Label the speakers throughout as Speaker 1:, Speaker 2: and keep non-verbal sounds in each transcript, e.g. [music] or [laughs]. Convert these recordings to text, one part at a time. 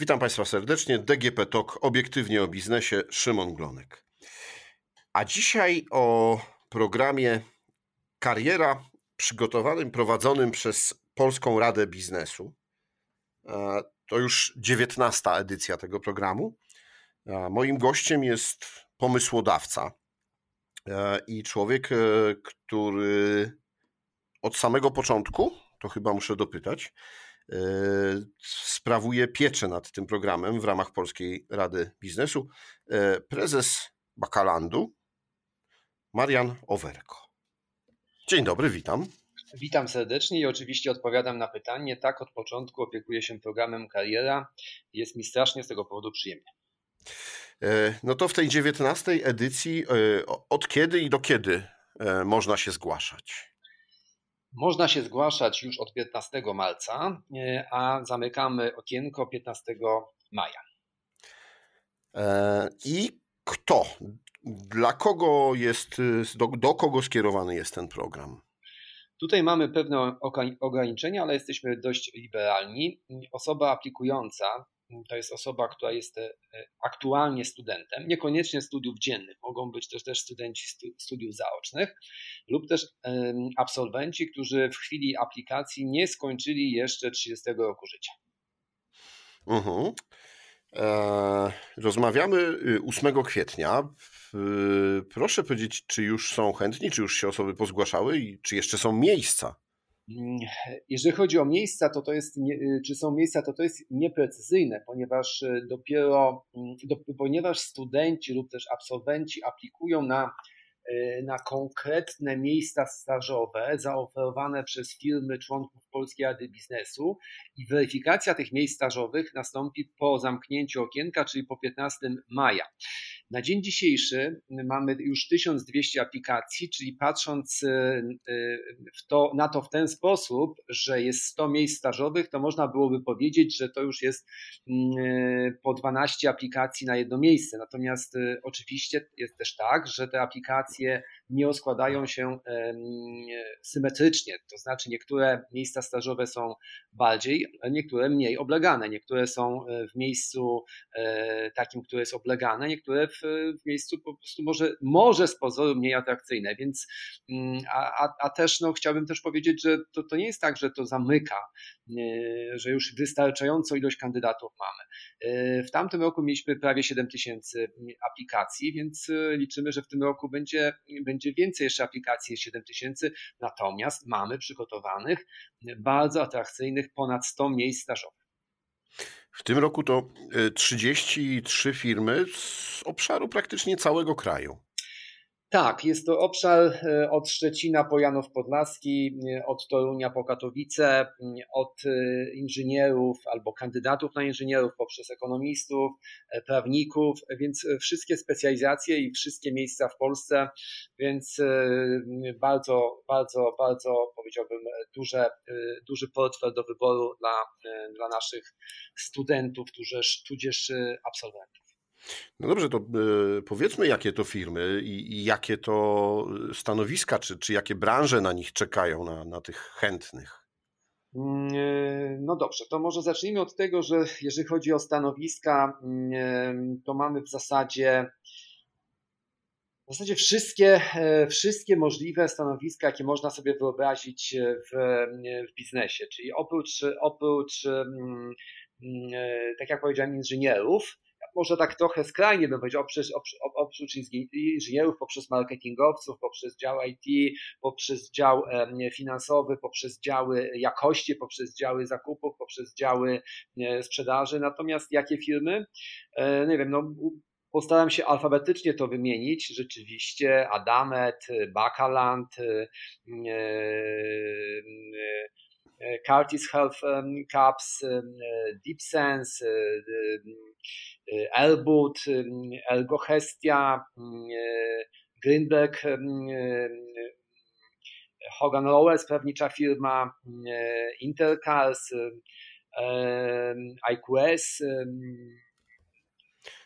Speaker 1: Witam Państwa serdecznie. DGP Talk, obiektywnie o biznesie, Szymon Glonek. A dzisiaj o programie Kariera przygotowanym, prowadzonym przez Polską Radę Biznesu. E, to już dziewiętnasta edycja tego programu. E, moim gościem jest pomysłodawca e, i człowiek, który od samego początku, to chyba muszę dopytać, sprawuje pieczę nad tym programem w ramach Polskiej Rady Biznesu e, prezes Bakalandu Marian Owerko. Dzień dobry, witam.
Speaker 2: Witam serdecznie i oczywiście odpowiadam na pytanie. Tak, od początku opiekuję się programem Kariera. Jest mi strasznie z tego powodu przyjemnie.
Speaker 1: E, no to w tej dziewiętnastej edycji od kiedy i do kiedy można się zgłaszać?
Speaker 2: Można się zgłaszać już od 15 marca, e, a zamykamy okienko 15 maja.
Speaker 1: E, I kto? Dla kogo jest, do, do kogo skierowany jest ten program?
Speaker 2: Tutaj mamy pewne ograniczenia, ale jesteśmy dość liberalni. Osoba aplikująca to jest osoba, która jest e, aktualnie studentem, niekoniecznie studiów dziennych, mogą być też, też studenci studiów zaocznych lub też absolwenci, którzy w chwili aplikacji nie skończyli jeszcze 30 roku życia.
Speaker 1: Uh-huh. Eee, rozmawiamy 8 y, kwietnia. Proszę powiedzieć, czy już są chętni, czy już się osoby pozgłaszały i czy jeszcze są miejsca?
Speaker 2: Mm, jeżeli chodzi o miejsca, to to jest, y, czy są miejsca, to to jest nieprecyzyjne, ponieważ y, dopiero, mm, do, ponieważ studenci lub też absolwenci aplikują na Y, na konkretne miejsca stażowe zaoferowane przez firmy członków Polskiej Rady Biznesu i weryfikacja tych miejsc stażowych nastąpi po zamknięciu okienka, czyli po 15 maja. Na dzień dzisiejszy mamy już 1200 aplikacji, czyli patrząc y, y, to, na to w ten sposób, że jest 100 miejsc stażowych, to można byłoby powiedzieć, że to już jest mm, po 12 aplikacji na jedno miejsce. Natomiast oczywiście jest też tak, że te aplikacje nie składają się symetrycznie, to znaczy niektóre miejsca stażowe są bardziej, niektóre mniej oblegane, niektóre są e, w miejscu e, takim, które jest oblegane, niektóre w, w miejscu po prostu może, może z pozoru mniej atrakcyjne, więc mm, a, a, a też no, chciałbym też powiedzieć, że to, to nie jest tak, że to zamyka, e, że już wystarczającą ilość kandydatów mamy. W tamtym roku mieliśmy prawie 7 tysięcy aplikacji, więc liczymy, że w tym roku będzie, będzie będzie więcej jeszcze aplikacji, jest 7 tysięcy, natomiast mamy przygotowanych bardzo atrakcyjnych ponad 100 miejsc stażowych.
Speaker 1: W tym roku to 33 e, firmy z obszaru praktycznie całego kraju.
Speaker 2: Tak, jest to obszar e, od Szczecina po Janów Podlaski, e, od Torunia po Katowice, od e, inżynierów albo kandydatów na inżynierów poprzez ekonomistów, prawników, więc wszystkie specjalizacje i wszystkie miejsca w Polsce, więc bardzo, bardzo, bardzo powiedziałbym duże, duży portfel do wyboru dla, dla naszych studentów, tudzież, tudzież absolwentów.
Speaker 1: No dobrze, to y, powiedzmy, jakie to firmy i, i, jakie to stanowiska, czy, czy jakie branże na nich czekają, na, na tych chętnych.
Speaker 2: Mm, e, no dobrze, to może zacznijmy od tego, że jeżeli chodzi o stanowiska, mm, to mamy w zasadzie w zasadzie wszystkie, e, wszystkie możliwe stanowiska, jakie można sobie wyobrazić w, w biznesie, czyli oprócz, oprócz mm, tak jak powiedziałem, inżynierów, może tak trochę skrajnie bym powiedział, oprócz, oprócz inżynierów, poprzez marketingowców, poprzez dział IT, poprzez dział finansowy, poprzez działy jakości, poprzez działy zakupów, poprzez działy sprzedaży. Natomiast jakie firmy? E, nie wiem, no Postaram się alfabetycznie to wymienić. Rzeczywiście Adamet, Bakaland, e, e, Curtis Health Caps, DeepSense, Elbut, Elgohestia, Greenberg, Hogan Lovells, prawnicza firma, Intercals, IQS.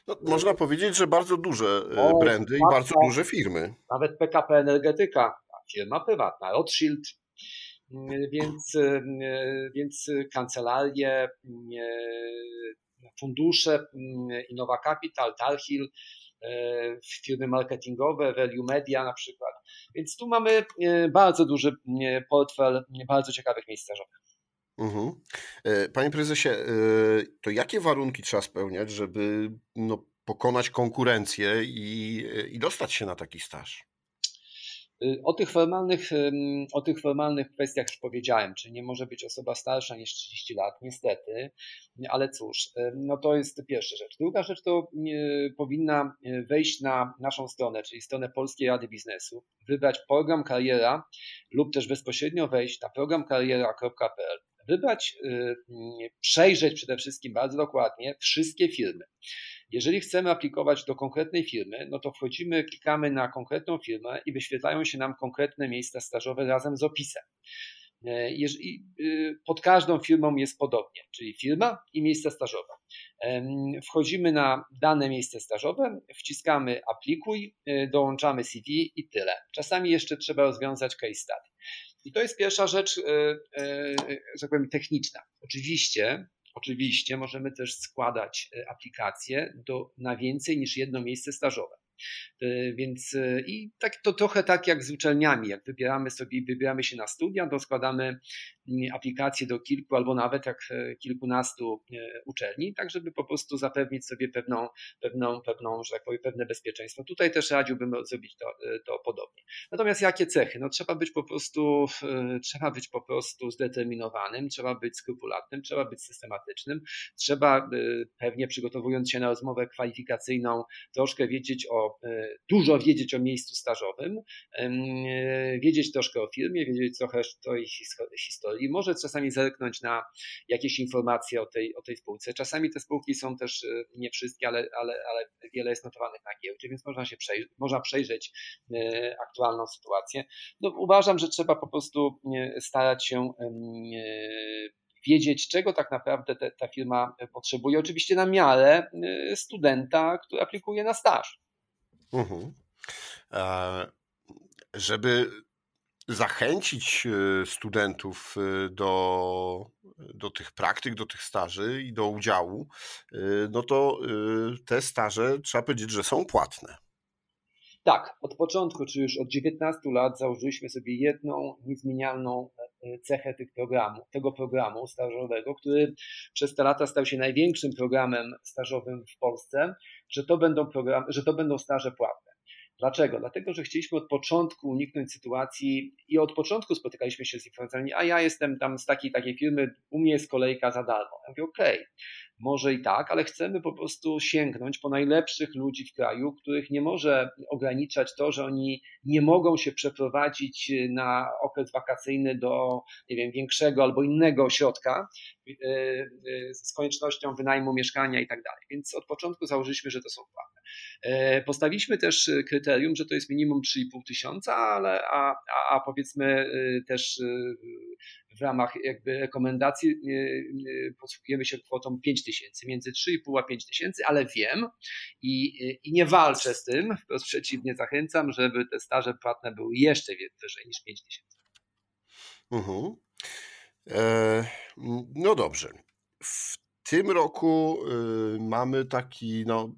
Speaker 1: No, można powiedzieć, że bardzo duże e, brandy i bardzo duże firmy.
Speaker 2: Nawet PKP Energetyka, firma prywatna, Rothschild, więc, więc kancelarie, fundusze, Innova Capital, Talhill, firmy marketingowe, Value Media na przykład. Więc tu mamy bardzo duży portfel bardzo ciekawych miejsc stażowych.
Speaker 1: Mhm. Panie prezesie, to jakie warunki trzeba spełniać, żeby no, pokonać konkurencję i, i dostać się na taki staż?
Speaker 2: Y, o tych, formalnych, o tych formalnych kwestiach już powiedziałem, czy nie może być osoba starsza niż 30 lat, niestety, ale cóż, no to jest pierwsza rzecz. Druga rzecz to powinna y, wejść na naszą stronę, czyli stronę Polskiej Rady Biznesu, wybrać program kariera lub też bezpośrednio wejść na programkariera.pl wybrać, y, przejrzeć przede wszystkim bardzo dokładnie wszystkie firmy. Jeżeli chcemy aplikować do konkretnej firmy, no to wchodzimy, klikamy na konkretną firmę i wyświetlają się nam konkretne miejsca stażowe razem z opisem. E, y, pod każdą firmą jest podobnie, czyli firma i miejsce stażowe. Wchodzimy na dane miejsce stażowe, wciskamy aplikuj, y, dołączamy CV i tyle. Czasami jeszcze trzeba rozwiązać case study. I to jest pierwsza rzecz, y, że tak powiem, techniczna. Oczywiście Oczywiście możemy też składać e, aplikacje do, na więcej niż jedno miejsce stażowe. E, więc e, i tak to trochę tak jak z uczelniami, jak wybieramy sobie, wybieramy się na studia, to składamy aplikacje do kilku albo nawet jak e, kilkunastu e, uczelni, tak żeby po prostu zapewnić sobie pewną, pewną, pewną że tak powiem, pewne bezpieczeństwo. Tutaj też radziłbym zrobić to, e, to podobnie. Natomiast jakie cechy? No trzeba być po prostu, trzeba być po prostu zdeterminowanym, trzeba być skrupulatnym, trzeba być systematycznym, trzeba pewnie przygotowując się na rozmowę kwalifikacyjną troszkę wiedzieć o, dużo wiedzieć o miejscu stażowym, wiedzieć troszkę o firmie, wiedzieć trochę o jej historii, i może czasami zerknąć na jakieś informacje o tej, o tej spółce. Czasami te spółki są też e, nie wszystkie, ale, ale, ale wiele jest notowanych na giełdzie, więc można się przejrzeć, można przejrzeć e, aktualną sytuację. No, uważam, że trzeba po prostu e, starać się wiedzieć, czego tak naprawdę te, ta firma potrzebuje. Oczywiście na miarę studenta, który aplikuje na staż. Mhm.
Speaker 1: żeby zachęcić e, studentów e, do, do tych praktyk, do tych staży i do udziału, e, no to te staże trzeba powiedzieć, że są płatne.
Speaker 2: Tak, od początku, czy już od 19 lat założyliśmy sobie jedną niezmienialną cechę tych programu, tego programu stażowego, który przez te lata stał się największym programem stażowym w Polsce, że to będą, program, że to będą staże płatne. Dlaczego? Dlatego, że chcieliśmy od początku uniknąć sytuacji i od początku spotykaliśmy się z informacjami, a ja jestem tam z takiej takiej firmy, u mnie jest kolejka za darmo. Ja mówię, okej, okay, może i tak, ale chcemy po prostu sięgnąć po najlepszych ludzi w kraju, których nie może ograniczać to, że oni nie mogą się przeprowadzić na okres wakacyjny do, nie wiem, większego albo innego ośrodka e, e, z koniecznością wynajmu mieszkania i tak dalej. Więc od początku założyliśmy, że to są płatne. E, postawiliśmy też kryterium, że to jest minimum 3,5 tysiąca, ale a, a, a powiedzmy też w ramach jakby rekomendacji posługujemy się kwotą 5 tysięcy, między 3,5 a 5 tysięcy, ale wiem i, i nie walczę z tym, wprost przeciwnie zachęcam, żeby te staże płatne były jeszcze wyżej niż 5 tysięcy.
Speaker 1: Mhm. E, no dobrze. W tym roku y, mamy taki no,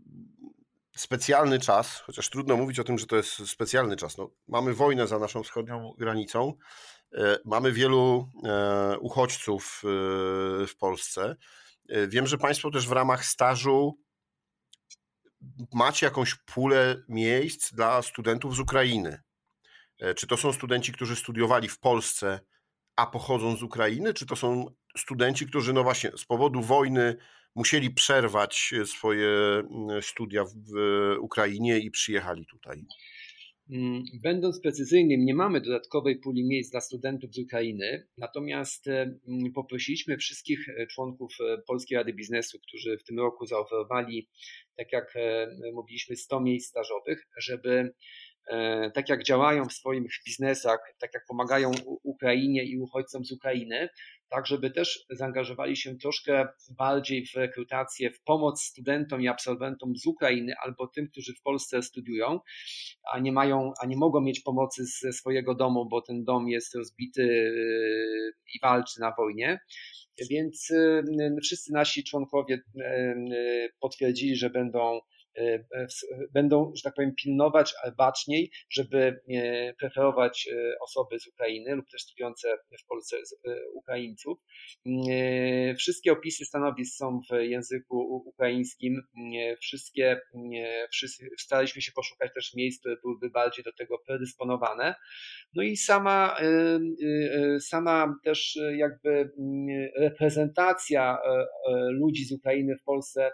Speaker 1: specjalny czas, chociaż trudno mówić o tym, że to jest specjalny czas. No, mamy wojnę za naszą wschodnią granicą. E, mamy wielu e, uchodźców e, w Polsce. Wiem, że Państwo też w ramach stażu macie jakąś pulę miejsc dla studentów z Ukrainy. Czy to są studenci, którzy studiowali w Polsce, a pochodzą z Ukrainy, czy to są studenci, którzy no właśnie z powodu wojny musieli przerwać swoje studia w Ukrainie i przyjechali tutaj?
Speaker 2: Mm, będąc precyzyjnym, nie mamy dodatkowej puli miejsc dla studentów z Ukrainy, natomiast e, mm, poprosiliśmy wszystkich e, członków e, Polskiej Rady Biznesu, którzy w tym roku zaoferowali, tak jak mówiliśmy, 100 miejsc stażowych, żeby tak jak działają w swoich biznesach, tak jak pomagają Ukrainie i uchodźcom z Ukrainy, tak żeby też zaangażowali się troszkę bardziej w rekrutację, w pomoc studentom i absolwentom z Ukrainy albo tym, którzy w Polsce studiują, a nie mają, a nie mogą mieć pomocy ze swojego domu, bo ten dom jest rozbity yy, i walczy na wojnie. Więc yy, wszyscy nasi członkowie yy, potwierdzili, że będą będą, że tak powiem, pilnować baczniej, żeby e, preferować osoby z Ukrainy lub też studiujące w Polsce Ukraińców. Wszystkie opisy stanowisk są w języku ukraińskim. Wszystkie, wszyscy, staraliśmy się poszukać też miejsc, które byłyby bardziej do tego predysponowane. No i sama, sama też jakby reprezentacja ludzi z Ukrainy w Polsce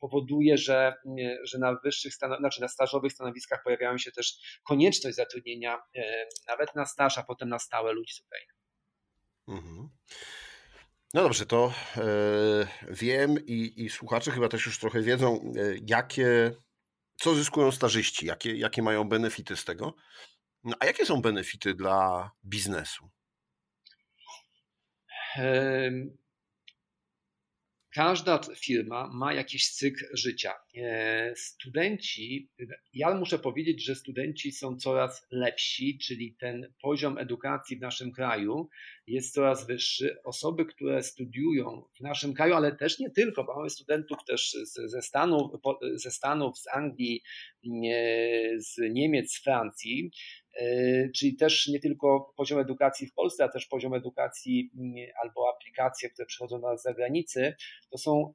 Speaker 2: powoduje, że że na wyższych, znaczy na stażowych stanowiskach pojawiają się też konieczność zatrudnienia e, nawet na staż, a potem na stałe ludzi z Ukrainy. Mhm.
Speaker 1: No dobrze, to e, wiem i, i słuchacze chyba też już trochę wiedzą, e, jakie, co zyskują stażyści, jakie, jakie mają benefity z tego. No, a jakie są benefity dla biznesu?
Speaker 2: Każda firma ma jakiś cykl życia. E, studenci, ja muszę powiedzieć, że studenci są coraz lepsi, czyli ten poziom edukacji w naszym kraju jest coraz wyższy. Osoby, które studiują w naszym kraju, ale też nie tylko, bo mamy studentów też ze Stanów, ze Stanów, z Anglii, z Niemiec, z Francji, E, czyli też nie tylko poziom edukacji w Polsce, a też poziom edukacji mm, albo aplikacje, które przychodzą do nas z zagranicy, to są,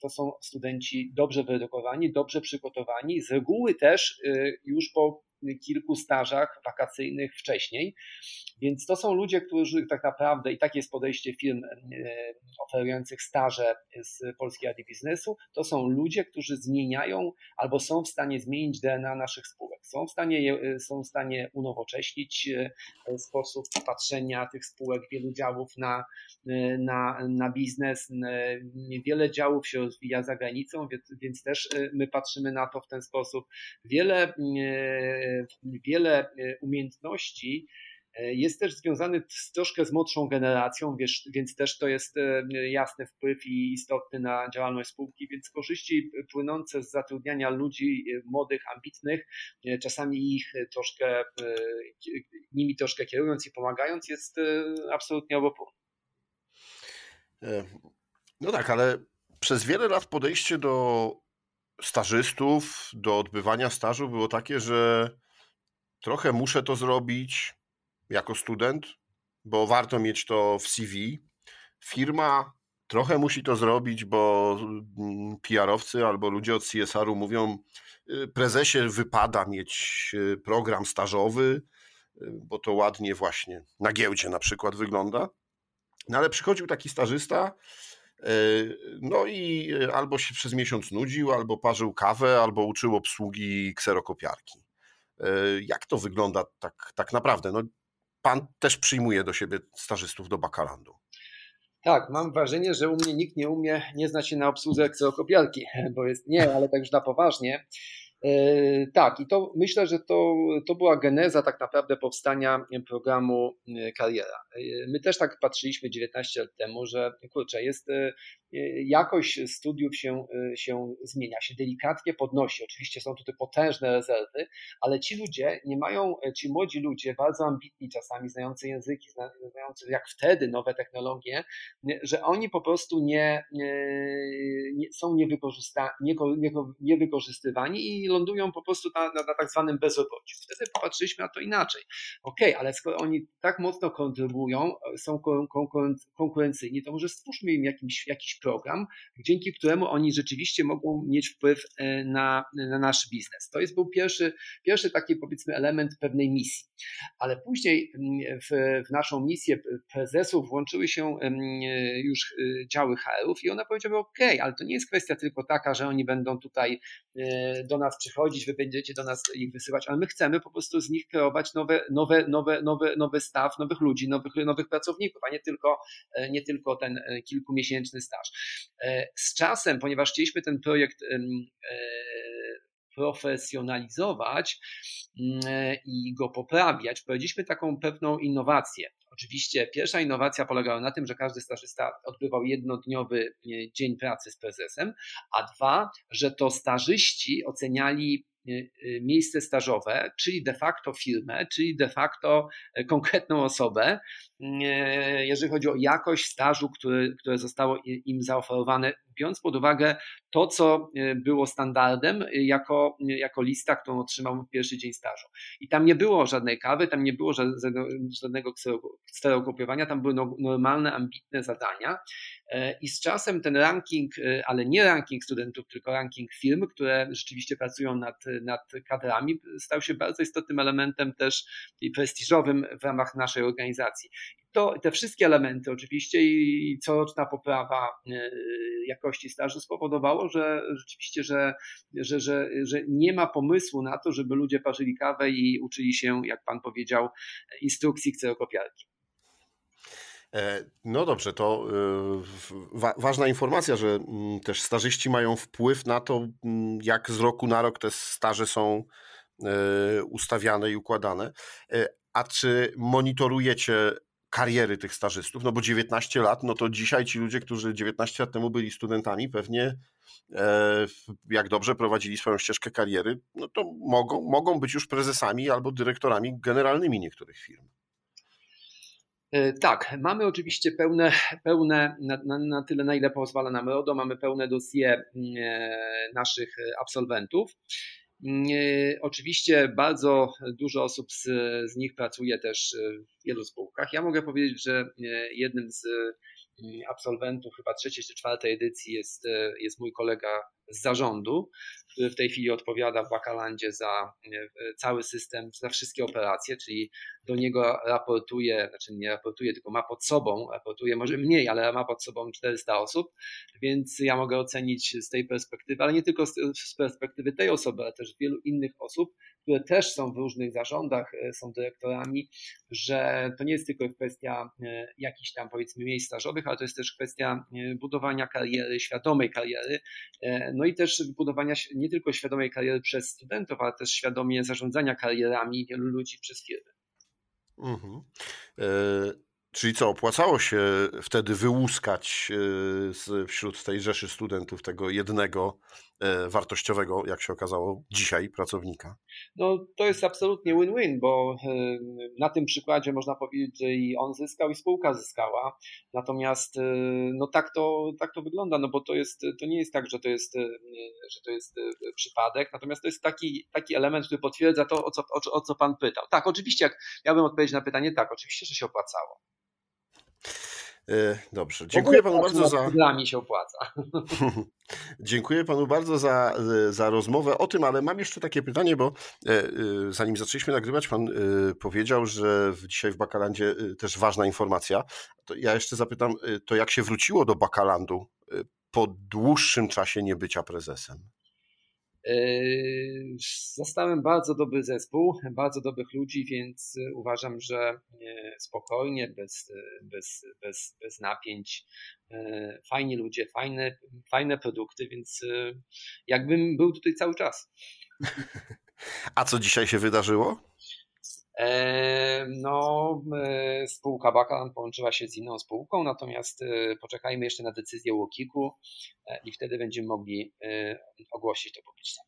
Speaker 2: to są studenci dobrze wyedukowani, dobrze przygotowani, z reguły też y, już po kilku stażach wakacyjnych wcześniej. Więc to są ludzie, którzy tak naprawdę, i takie jest podejście firm e, oferujących staże z Polskiej Rady Biznesu, to są ludzie, którzy zmieniają albo są w stanie zmienić DNA naszych spółek. Są w stanie, e, są w stanie unowocześnić e, sposób patrzenia tych spółek, wielu działów na, na, na biznes. Wiele działów się rozwija za granicą, więc, więc też my patrzymy na to w ten sposób. Wiele wiele e, umiejętności e, jest też związany z, troszkę z młodszą generacją, wiesz, więc też to jest e, jasny wpływ i istotny na działalność spółki, więc korzyści płynące z zatrudniania ludzi młodych, ambitnych, czasami ich troszkę, nimi troszkę kierując i pomagając, jest absolutnie obopólny.
Speaker 1: No tak, ale przez wiele lat podejście do stażystów, do odbywania stażu było takie, że trochę muszę to zrobić jako student, bo warto mieć to w CV. Firma trochę musi to zrobić, bo mm, PR-owcy albo ludzie od CSR-u mówią, y, prezesie wypada mieć y, program stażowy, y, bo to ładnie właśnie na giełdzie na przykład wygląda. No ale przychodził taki stażysta, no i albo się przez miesiąc nudził, albo parzył kawę, albo uczył obsługi kserokopiarki. E, jak to wygląda tak, tak naprawdę? No, pan też przyjmuje do siebie stażystów do bakalandu.
Speaker 2: Tak, mam wrażenie, że u mnie nikt nie umie, nie zna się na obsłudze kserokopiarki, [laughs] bo jest, nie, ale tak już na poważnie. E, tak, i to myślę, że to, to była geneza tak naprawdę powstania programu e, Kariera. My też tak patrzyliśmy 19 lat temu, że kurczę, jest jakość studiów się, się zmienia, się delikatnie podnosi. Oczywiście są tutaj potężne rezerwy, ale ci ludzie nie mają, ci młodzi ludzie, bardzo ambitni czasami, znający języki, znający jak wtedy nowe technologie, że oni po prostu nie, nie są nie, nie, niewykorzystywani i lądują po prostu na, na, na tak zwanym bezrobociu. Wtedy popatrzyliśmy na to inaczej. Ok, ale skoro oni tak mocno kontrybują, są konkurencyjni, to może stwórzmy im jakiś, jakiś program, dzięki któremu oni rzeczywiście mogą mieć wpływ e, na, na nasz biznes. To jest był pierwszy, pierwszy taki powiedzmy element pewnej misji. Ale później mm, w, w naszą misję prezesów włączyły się już e, działy HR-ów i one powiedziały, ok, ale to nie jest kwestia tylko taka, że oni będą tutaj e, do nas przychodzić, wy będziecie do nas ich wysyłać, ale my chcemy po prostu z nich kreować nowe, nowe, nowe, nowe, nowy staw, nowych ludzi, nowych, nowych pracowników, a nie tylko, nie tylko ten kilkumiesięczny staż. E, z czasem, ponieważ chcieliśmy ten projekt e, profesjonalizować mm, e, i go poprawiać, wprowadziliśmy taką pewną innowację. Oczywiście pierwsza innowacja polegała na tym, że każdy stażysta odbywał jednodniowy dzień pracy z prezesem, a dwa, że to stażyści oceniali miejsce stażowe, czyli de facto firmę, czyli de facto konkretną osobę, jeżeli chodzi o jakość stażu, który, które zostało im zaoferowane, biorąc pod uwagę to, co było standardem jako, jako lista, którą otrzymał w pierwszy dzień stażu. I tam nie było żadnej kawy, tam nie było żadnego, żadnego kserokopiowania, tam były no, normalne, ambitne zadania. E, I z czasem ten ranking, ale nie ranking studentów, tylko ranking firm, które rzeczywiście pracują nad nad kadrami stał się bardzo istotnym elementem też prestiżowym w ramach naszej organizacji. To, te wszystkie elementy oczywiście i coroczna poprawa e, jakości stażu spowodowało, że rzeczywiście, że, że, że, że nie ma pomysłu na to, żeby ludzie parzyli kawę i uczyli się, jak pan powiedział, instrukcji kserokopiarki.
Speaker 1: E, no dobrze, to e, wa ważna informacja, że mm, też stażyści mają wpływ na to, mm, jak z roku na rok te staże są ustawiane i układane. A czy monitorujecie kariery tych stażystów? No bo 19 lat, no to dzisiaj ci ludzie, którzy 19 lat temu byli studentami, pewnie jak dobrze prowadzili swoją ścieżkę kariery, no to mogą, mogą być już prezesami albo dyrektorami generalnymi niektórych firm.
Speaker 2: E, tak, mamy oczywiście pełne, pełne na, na, na, tyle, na ile pozwala nam RODO, mamy pełne dosie mm, e, naszych absolwentów. E, oczywiście bardzo dużo osób z, z nich pracuje też w wielu spółkach. Ja mogę powiedzieć, że jednym z mm, absolwentów chyba trzeciej czy czwartej edycji jest, jest mój kolega z zarządu, który w tej chwili odpowiada w Bakalandzie za cały system, za wszystkie operacje, czyli do niego raportuje, znaczy nie raportuje, tylko ma pod sobą, raportuje może mniej, ale ma pod sobą 400 osób, więc ja mogę ocenić z tej perspektywy, ale nie tylko z perspektywy tej osoby, ale też wielu innych osób, które też są w różnych zarządach, e, są dyrektorami, że to nie jest tylko kwestia e, jakichś tam powiedzmy miejsc stażowych, ale to jest też kwestia e, budowania kariery, świadomej kariery, no i też budowania nie tylko świadomej kariery przez studentów, ale też świadomie zarządzania karierami wielu ludzi przez firmy. Mhm.
Speaker 1: E, czyli co, opłacało się wtedy wyłuskać e, wśród tej rzeszy studentów tego jednego wartościowego, jak się okazało, dzisiaj pracownika?
Speaker 2: No, to jest absolutnie win-win, bo e, na tym przykładzie można powiedzieć, że i on zyskał, i spółka zyskała. Natomiast e, no tak to, tak to wygląda, no bo to, jest, to nie jest tak, że to jest, że to jest przypadek, natomiast to jest taki, taki element, który potwierdza to, o co, o, o co Pan pytał. Tak, oczywiście, jak miałbym odpowiedzieć na pytanie, tak, oczywiście, że się opłacało.
Speaker 1: E, dobrze, [laughs] [laughs] dziękuję panu bardzo za.
Speaker 2: Dla mnie się opłaca.
Speaker 1: dziękuję panu bardzo za, za rozmowę o tym, ale mam jeszcze takie pytanie, bo e, e, zanim zaczęliśmy nagrywać, pan powiedział, że dzisiaj w Bakalandzie też ważna informacja. To ja jeszcze zapytam, to jak się wróciło do Bakalandu po dłuższym czasie niebycia prezesem?
Speaker 2: Yy, Zostałem bardzo dobry zespół, bardzo dobrych ludzi, więc y, uważam, że y, spokojnie, bez, y, bez, bez, bez napięć, fajni ludzie, fajne, fajne produkty, więc jakbym był tutaj cały czas. [laughs]
Speaker 1: A co dzisiaj się wydarzyło?
Speaker 2: No, spółka Bakalan połączyła się z inną spółką, natomiast poczekajmy jeszcze na decyzję Łokiku e, i wtedy będziemy mogli ogłosić to publicznie.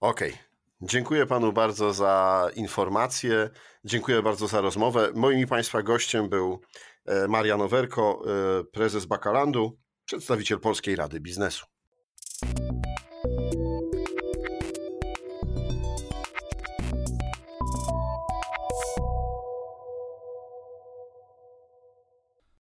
Speaker 1: Okej. Okay. Dziękuję panu bardzo za informacje. Dziękuję bardzo za rozmowę. Moim i państwa gościem był e, Marian Owerko, e, prezes Bakalandu, przedstawiciel Polskiej Rady Biznesu.